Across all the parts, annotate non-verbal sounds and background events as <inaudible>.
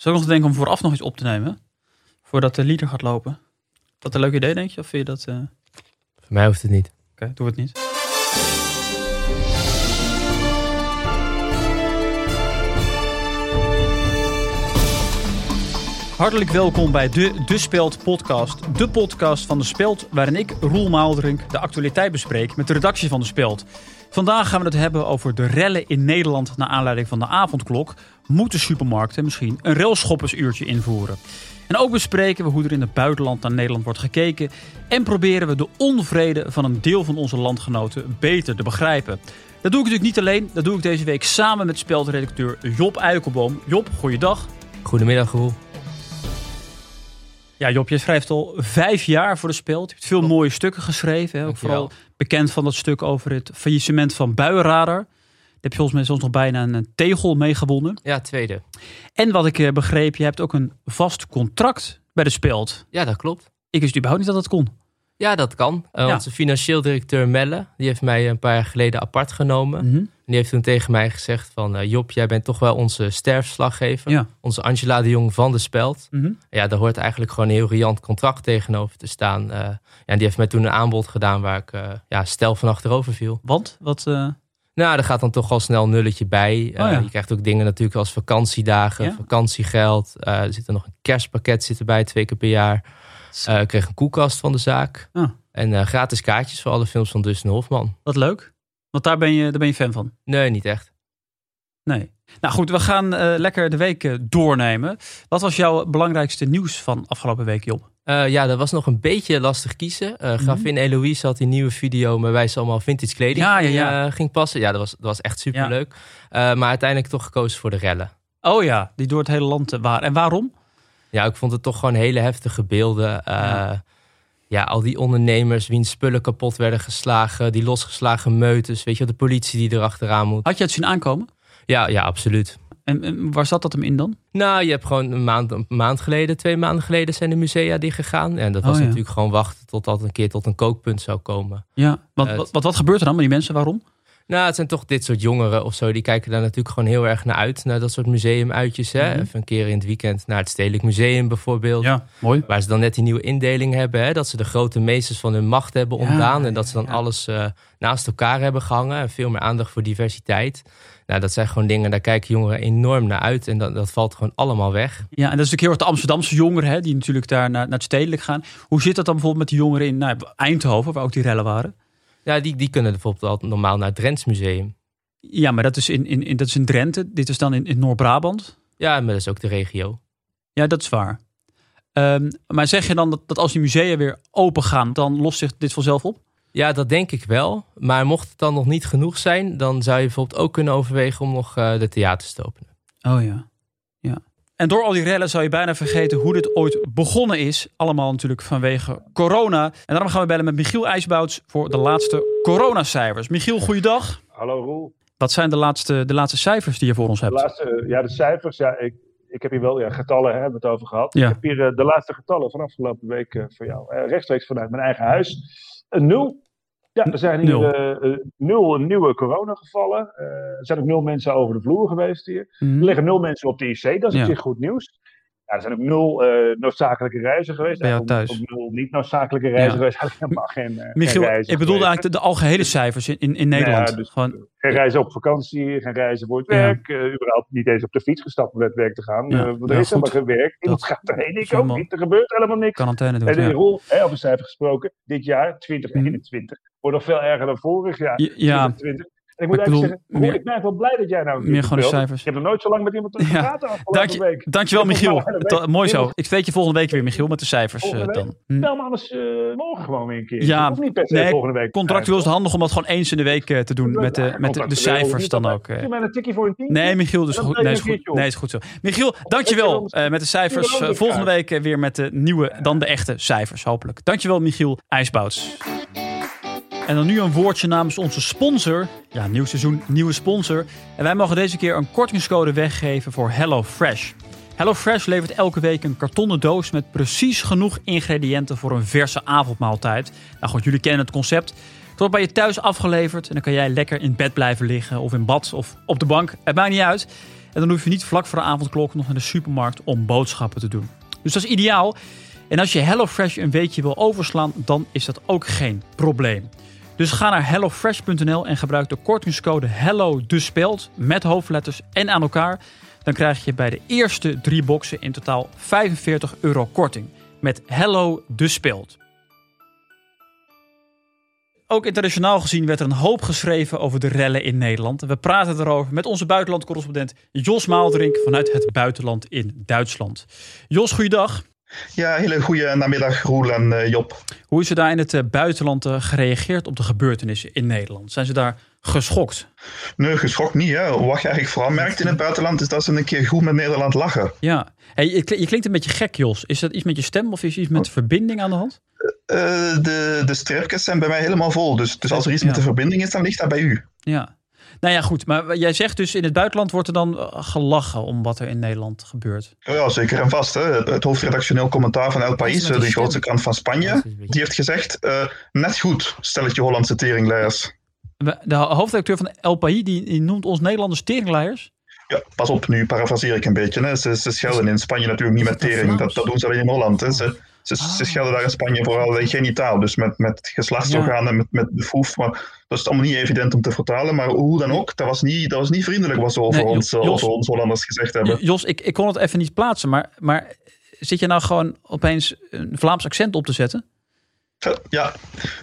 Zou ik nog denken om vooraf nog iets op te nemen? Voordat de leader gaat lopen. Dat een leuk idee, denk je? Of vind je dat... Oké, Voor mij hoeft het niet. doen we het niet. Hartelijk welkom bij de De Speld podcast. De podcast van De Speld, waarin ik, Roel Maaldrink, de actualiteit bespreek met de redactie van De Speld. Vandaag gaan we het hebben over de rellen in Nederland naar aanleiding van de avondklok. Moeten supermarkten misschien een railschoppersuurtje invoeren? En ook bespreken we hoe er in het buitenland naar Nederland wordt gekeken. En proberen we de onvrede van een deel van onze landgenoten beter te begrijpen. Dat doe ik natuurlijk niet alleen. Dat doe ik deze week samen met speldredacteur Job Eikelboom. Job, goeiedag. Goedemiddag, Roel. Ja, Job, je schrijft al vijf jaar voor de Speld. Je hebt veel mooie stukken geschreven. Hè? Ook vooral bekend van dat stuk over het faillissement van Buienradar. Daar heb je volgens mij zelfs nog bijna een tegel mee gewonnen. Ja, tweede. En wat ik eh, begreep, je hebt ook een vast contract bij de Speld. Ja, dat klopt. Ik wist überhaupt niet dat dat kon. Ja, dat kan. Eh, Ja. Onze financieel directeur Melle, die heeft mij een paar jaar geleden apart genomen. En die heeft toen tegen mij gezegd van... eh, Job, jij bent toch wel onze sterfslaggever. Ja. Onze Angela de Jong van de Speld. Mhm. Ja, daar hoort eigenlijk gewoon een heel riant contract tegenover te staan. Eh, ja, en die heeft mij toen een aanbod gedaan waar ik eh, ja, stel van achterover viel. Want? Wat, Nou, er gaat dan toch al snel een nulletje bij. Oh ja. Je krijgt ook dingen natuurlijk als vakantiedagen, Ja. vakantiegeld. Er zit er nog een kerstpakket zit erbij, twee keer per jaar. Eh, ik kreeg een koelkast van de zaak. Ah. En gratis kaartjes voor alle films van Dustin Hofman. wat leuk. Want daar ben, je, daar ben je fan van. Nee, niet echt. Nee. Nou goed, we gaan eh, lekker de week eh, doornemen. Wat was jouw belangrijkste nieuws van afgelopen week, Job? Eh, ja, dat was nog een beetje lastig kiezen. Eh Gravin Eloise had die nieuwe video waarbij ze allemaal vintage kleding. Ja, ja, ja. ging passen. Ja, dat was, dat was echt superleuk. Eh, maar uiteindelijk toch gekozen voor de rellen. Oh ja, die door het hele land waren. En waarom? Ja, ik vond het toch gewoon hele heftige beelden. Ja. al die ondernemers wiens spullen kapot werden geslagen. Die losgeslagen meutes. Weet je de politie die erachteraan moet. Had je het zien aankomen? Ja, ja, absoluut. En, en waar zat dat hem in dan? Nou, je hebt gewoon een maand, een maand geleden, twee maanden geleden zijn de musea dichtgegaan. En dat was Oh, ja. natuurlijk gewoon wachten tot dat een keer tot een kookpunt zou komen. Ja. Want, wat, wat, wat gebeurt er dan met die mensen? Waarom? Nou, het zijn toch dit soort jongeren of zo. Die kijken daar natuurlijk gewoon heel erg naar uit. Naar dat soort museumuitjes. Hè? Mhm. Even een keer in het weekend naar het Stedelijk Museum bijvoorbeeld. Ja, mooi. Waar ze dan net die nieuwe indeling hebben. Hè? Dat ze de grote meesters van hun macht hebben Ja, ontdaan. En dat ze dan ja. alles eh, naast elkaar hebben gehangen. En veel meer aandacht voor diversiteit. Nou, dat zijn gewoon dingen, daar kijken jongeren enorm naar uit. En dat, dat valt gewoon allemaal weg. Ja, en dat is natuurlijk heel erg de Amsterdamse jongeren, hè, die natuurlijk daar naar, naar het stedelijk gaan. Hoe zit dat dan bijvoorbeeld met die jongeren in nou, Eindhoven, waar ook die rellen waren? Ja, die, die kunnen bijvoorbeeld al normaal naar het Drents Museum. Ja, maar dat is in, in, in, dat is in Drenthe. Dit is dan in, in Noord-Brabant. Ja, maar dat is ook de regio. Ja, dat is waar. Ehm, maar zeg je dan dat, dat als die musea weer open gaan, dan lost zich dit vanzelf op? Ja, dat denk ik wel. Maar mocht het dan nog niet genoeg zijn, dan zou je bijvoorbeeld ook kunnen overwegen om nog eh, de theaters te openen. Oh ja. ja. En door al die rellen zou je bijna vergeten hoe dit ooit begonnen is. Allemaal natuurlijk vanwege corona. En daarom gaan we bellen met Michiel IJsbouts voor de laatste coronacijfers. Michiel, goeiedag. Hallo Roel. Wat zijn de laatste, de laatste cijfers die je voor ons De hebt? laatste, ja, de cijfers. Ja, ik, ik heb hier wel ja, getallen, hè, hebben we het over gehad. Ja. Ik heb hier eh, de laatste getallen van afgelopen week eh, voor jou. Eh, rechtstreeks vanuit mijn eigen huis. Een nul. Ja, er zijn hier Nul. eh, eh, nul nieuwe coronagevallen. Eh, er zijn ook nul mensen over de vloer geweest hier. Mhm. Er liggen nul mensen op de IC, dat is Ja. op zich goed nieuws. Ja, er zijn ook nul eh, noodzakelijke reizen geweest. Bij jou thuis. Ook nul niet noodzakelijke reizen Ja. geweest. <laughs> Helemaal geen, eh, Michiel, geen ik bedoelde eigenlijk de, de algehele cijfers in, in, in Nederland. Ja, dus- Gewoon, Geen reizen op vakantie, geen reizen voor het Ja. werk. eh, überhaupt niet eens op de fiets gestapt om naar het werk te gaan. Want er is helemaal geen werk. Iemand gaat erheen, ik ook niet. Er gebeurt helemaal niks. quarantaine doen. En de rol, hè, over cijfers gesproken, dit jaar, 2021, wordt nog veel erger dan vorig jaar. Ja, ja, 2020. En ik moet ik bedoel, zeggen, meer- ik ben wel blij dat jij nou meer gewoon de cijfers. Ik heb nog nooit zo lang met iemand Ja. gepraat afgelopen Dank je, week. dankjewel Michiel. mooi zo. Ik spreek je volgende week weer Michiel met de cijfers eh, dan. Hm. Bel me anders eh, morgen gewoon weer een keer. Ja, of niet per se nee, volgende week. Contractueel is het handig om dat gewoon eens in de week eh, te doen met de, met de, de cijfers dan ook. Doe maar een tikkie voor een team. Nee, Michiel, dus goed. Nee, is goed. Nee, is goed zo. Michiel, dankjewel met de cijfers. Volgende week weer met de nieuwe, dan de echte cijfers, hopelijk. Dankjewel, Michiel IJsbouts. En dan nu een woordje namens onze sponsor. Ja, nieuw seizoen, nieuwe sponsor. En wij mogen deze keer een kortingscode weggeven voor HelloFresh. HelloFresh levert elke week een kartonnen doos met precies genoeg ingrediënten voor een verse avondmaaltijd. Nou goed, jullie kennen het concept. Het wordt bij je thuis afgeleverd en dan kan jij lekker in bed blijven liggen of in bad of op de bank. Het maakt niet uit. En dan hoef je niet vlak voor de avondklok nog naar de supermarkt om boodschappen te doen. Dus dat is ideaal. En als je HelloFresh een weekje wil overslaan, dan is dat ook geen probleem. Dus ga naar hellofresh.nl en gebruik de kortingscode HELLO de speld met hoofdletters en aan elkaar. Dan krijg je bij de eerste drie boxen in totaal 45 euro korting. Met Hello de speld. Ook internationaal gezien werd er een hoop geschreven over de rellen in Nederland. We praten erover met onze buitenlandcorrespondent Jos Maalderink vanuit het buitenland in Duitsland. Jos, goeiedag. Ja, hele goede namiddag Roel en uh, Job. Hoe is er daar in het uh, buitenland uh, gereageerd op de gebeurtenissen in Nederland? Zijn ze daar geschokt? Nee, geschokt niet. Hè. Wat je eigenlijk vooral merkt in het buitenland is dat ze een keer goed met Nederland lachen. Ja, hey, je, je klinkt een beetje gek Jos. Is dat iets met je stem of is iets met de verbinding aan de hand? de, de streepjes zijn bij mij helemaal vol. Dus, dus als er iets ja. met de verbinding is, dan ligt dat bij u. Ja. Nou ja, goed. Maar jij zegt dus in het buitenland wordt er dan gelachen om wat er in Nederland gebeurt. Ja, zeker en vast. Hè. Het hoofdredactioneel commentaar van El País, de grootste krant van Spanje, die heeft gezegd, uh, net goed, stelletje Hollandse teringleiers. De hoofdredacteur van El País, die, die noemt ons Nederlanders teringleiers? Ja, pas op, nu parafraseer ik een beetje. Hè. Ze, ze schelden in Spanje natuurlijk niet met tering. Dat, dat doen ze alleen in Holland. Hè. Ze, ze, ah. ze, schelden daar in Spanje vooral genitaal, dus met, met geslachtsorganen, ja. met, met de foef. Maar dat is allemaal niet evident om te vertalen. Maar hoe dan ook, dat was niet, dat was niet vriendelijk wat ze over, nee, ons, Jos, over ons Hollanders gezegd hebben. Jos, ik, ik kon het even niet plaatsen, maar, maar zit je nou gewoon opeens een Vlaams accent op te zetten? Ja,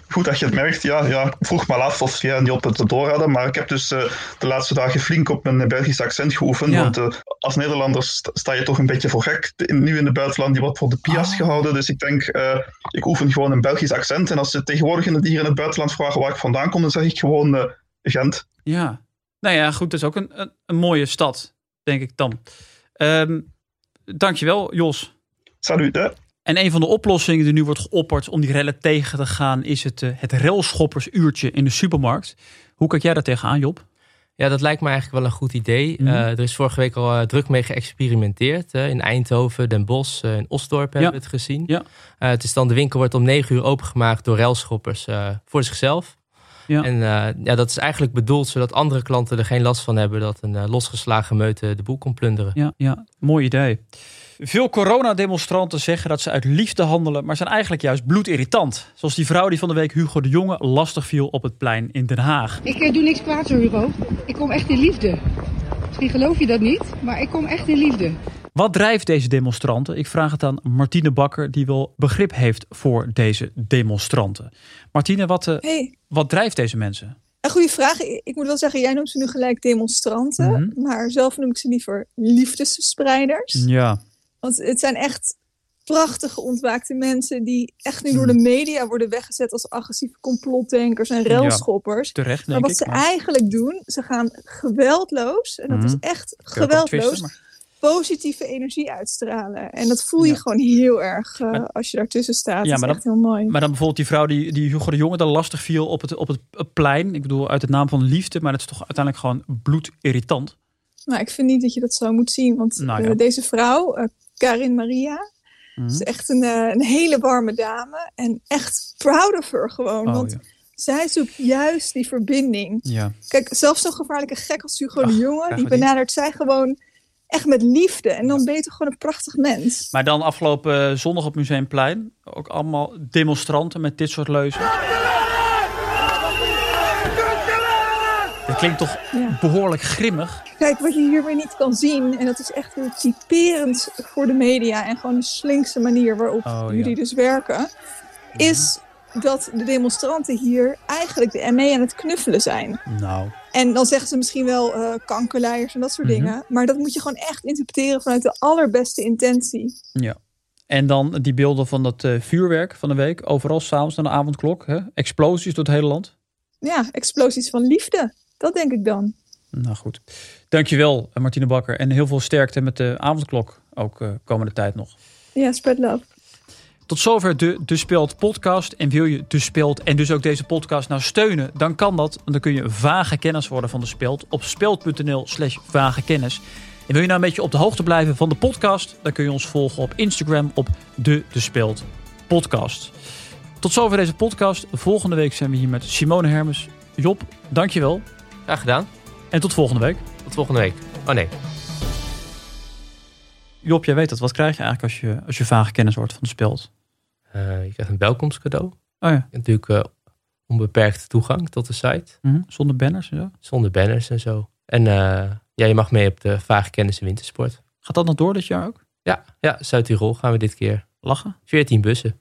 goed dat je het merkt. Ja, ja, vroeg me af of jij niet op het door hadden. Maar ik heb dus uh, de laatste dagen flink op mijn Belgisch accent geoefend. Ja. Want uh, als Nederlander sta je toch een beetje voor gek. Nu in het buitenland, die wordt voor de pias oh. gehouden. Dus ik denk, uh, ik oefen gewoon een Belgisch accent. En als ze tegenwoordig in het, hier in het buitenland vragen waar ik vandaan kom, dan zeg ik gewoon Gent. Ja, nou ja, goed. Dat is ook een, een, een mooie stad, denk ik dan. Um, dankjewel, Jos. Salut, hè. En een van de oplossingen die nu wordt geopperd om die rellen tegen te gaan, is het, uh, het railschoppersuurtje in de supermarkt. Hoe kijk jij daar tegenaan, Job? Ja, dat lijkt me eigenlijk wel een goed idee. Mm -hmm. uh, er is vorige week al uh, druk mee geëxperimenteerd. in Eindhoven, Den Bosch en Osdorp hebben we het gezien. Ja. het is dan de winkel wordt om negen uur opengemaakt door railschoppers voor zichzelf. Ja. En ja, dat is eigenlijk bedoeld zodat andere klanten er geen last van hebben dat een losgeslagen meute de boel kon plunderen. Ja, ja, mooi idee. Veel coronademonstranten zeggen dat ze uit liefde handelen, maar zijn eigenlijk juist bloedirritant. Zoals die vrouw die van de week Hugo de Jonge lastig viel op het plein in Den Haag. Ik uh, doe niks kwaads hoor, Hugo. Ik kom echt in liefde. Misschien geloof je dat niet, maar ik kom echt in liefde. Wat drijft deze demonstranten? Ik vraag het aan Martine Bakker, die wel begrip heeft voor deze demonstranten. Martine, wat, uh, hey. wat drijft deze mensen? Een goede vraag. Ik moet wel zeggen, jij noemt ze nu gelijk demonstranten. Mm -hmm. Maar zelf noem ik ze liever liefdesspreiders. Ja. Want het zijn echt prachtige ontwaakte mensen die echt nu door de media worden weggezet als agressieve complotdenkers en relschoppers. Ja, terecht, maar wat ik, ze maar... eigenlijk doen, ze gaan geweldloos, en dat mm. is echt geweldloos, twisten, maar... positieve energie uitstralen. En dat voel je ja. gewoon heel erg uh, maar, als je daartussen staat. Ja, dat maar is echt dan, heel mooi. Maar dan bijvoorbeeld die vrouw die, die Hugo de Jonge dan lastig viel op het, op het plein. Ik bedoel, uit het naam van liefde, maar dat is toch uiteindelijk gewoon bloedirritant. Nou, ik vind niet dat je dat zo moet zien. Want nou, uh, deze vrouw, uh, Karin Maria. Mm. is echt een, uh, een, hele warme dame. En echt proud of her gewoon. Oh, want ja. zij zoekt juist die verbinding. Ja. Kijk, zelfs zo'n gevaarlijke gek als Hugo de Jonge. Die benadert zij gewoon echt met liefde. En dan ben je toch gewoon een prachtig mens. Maar dan afgelopen zondag op Museumplein. Ook allemaal demonstranten met dit soort leuzen. Het klinkt toch ja. behoorlijk grimmig. Kijk, wat je hier weer niet kan zien, en dat is echt weer typerend voor de media en gewoon de slinkse manier waarop oh, jullie ja. dus werken, is dat de demonstranten hier eigenlijk de ME aan het knuffelen zijn. Nou. En dan zeggen ze misschien wel uh, kankerleiers en dat soort Mm -hmm. dingen, maar dat moet je gewoon echt interpreteren vanuit de allerbeste intentie. Ja. En dan die beelden van dat uh, vuurwerk van de week, overal s'avonds naar de avondklok, hè? explosies door het hele land. Ja, explosies van liefde. Dat denk ik dan. Nou goed. Dankjewel, Martine Bakker. En heel veel sterkte met de avondklok ook uh, komende tijd nog. Ja, spread love. Tot zover de De Speld podcast. En wil je De Speld en dus ook deze podcast nou steunen, dan kan dat. Want dan kun je vage kennis worden van De Speld op speld.nl slash vage kennis. En wil je nou een beetje op de hoogte blijven van de podcast, dan kun je ons volgen op Instagram op De De Speld podcast. Tot zover deze podcast. Volgende week zijn we hier met Simone Hermes. Job, dankjewel. Graag gedaan. En tot volgende week. Tot volgende week. Oh nee. Job, jij weet dat. Wat krijg je eigenlijk als je, als je vage kennis wordt van de speld? Uh, je krijgt een welkomstcadeau. Oh ja. natuurlijk uh, onbeperkte toegang tot de site. Mm Zonder banners en zo? Zonder banners en zo. En ja, je mag mee op de vage kennis en wintersport. Gaat dat nog door dit jaar ook? Ja, ja Zuid-Tirol gaan we dit keer. Lachen? 14 bussen.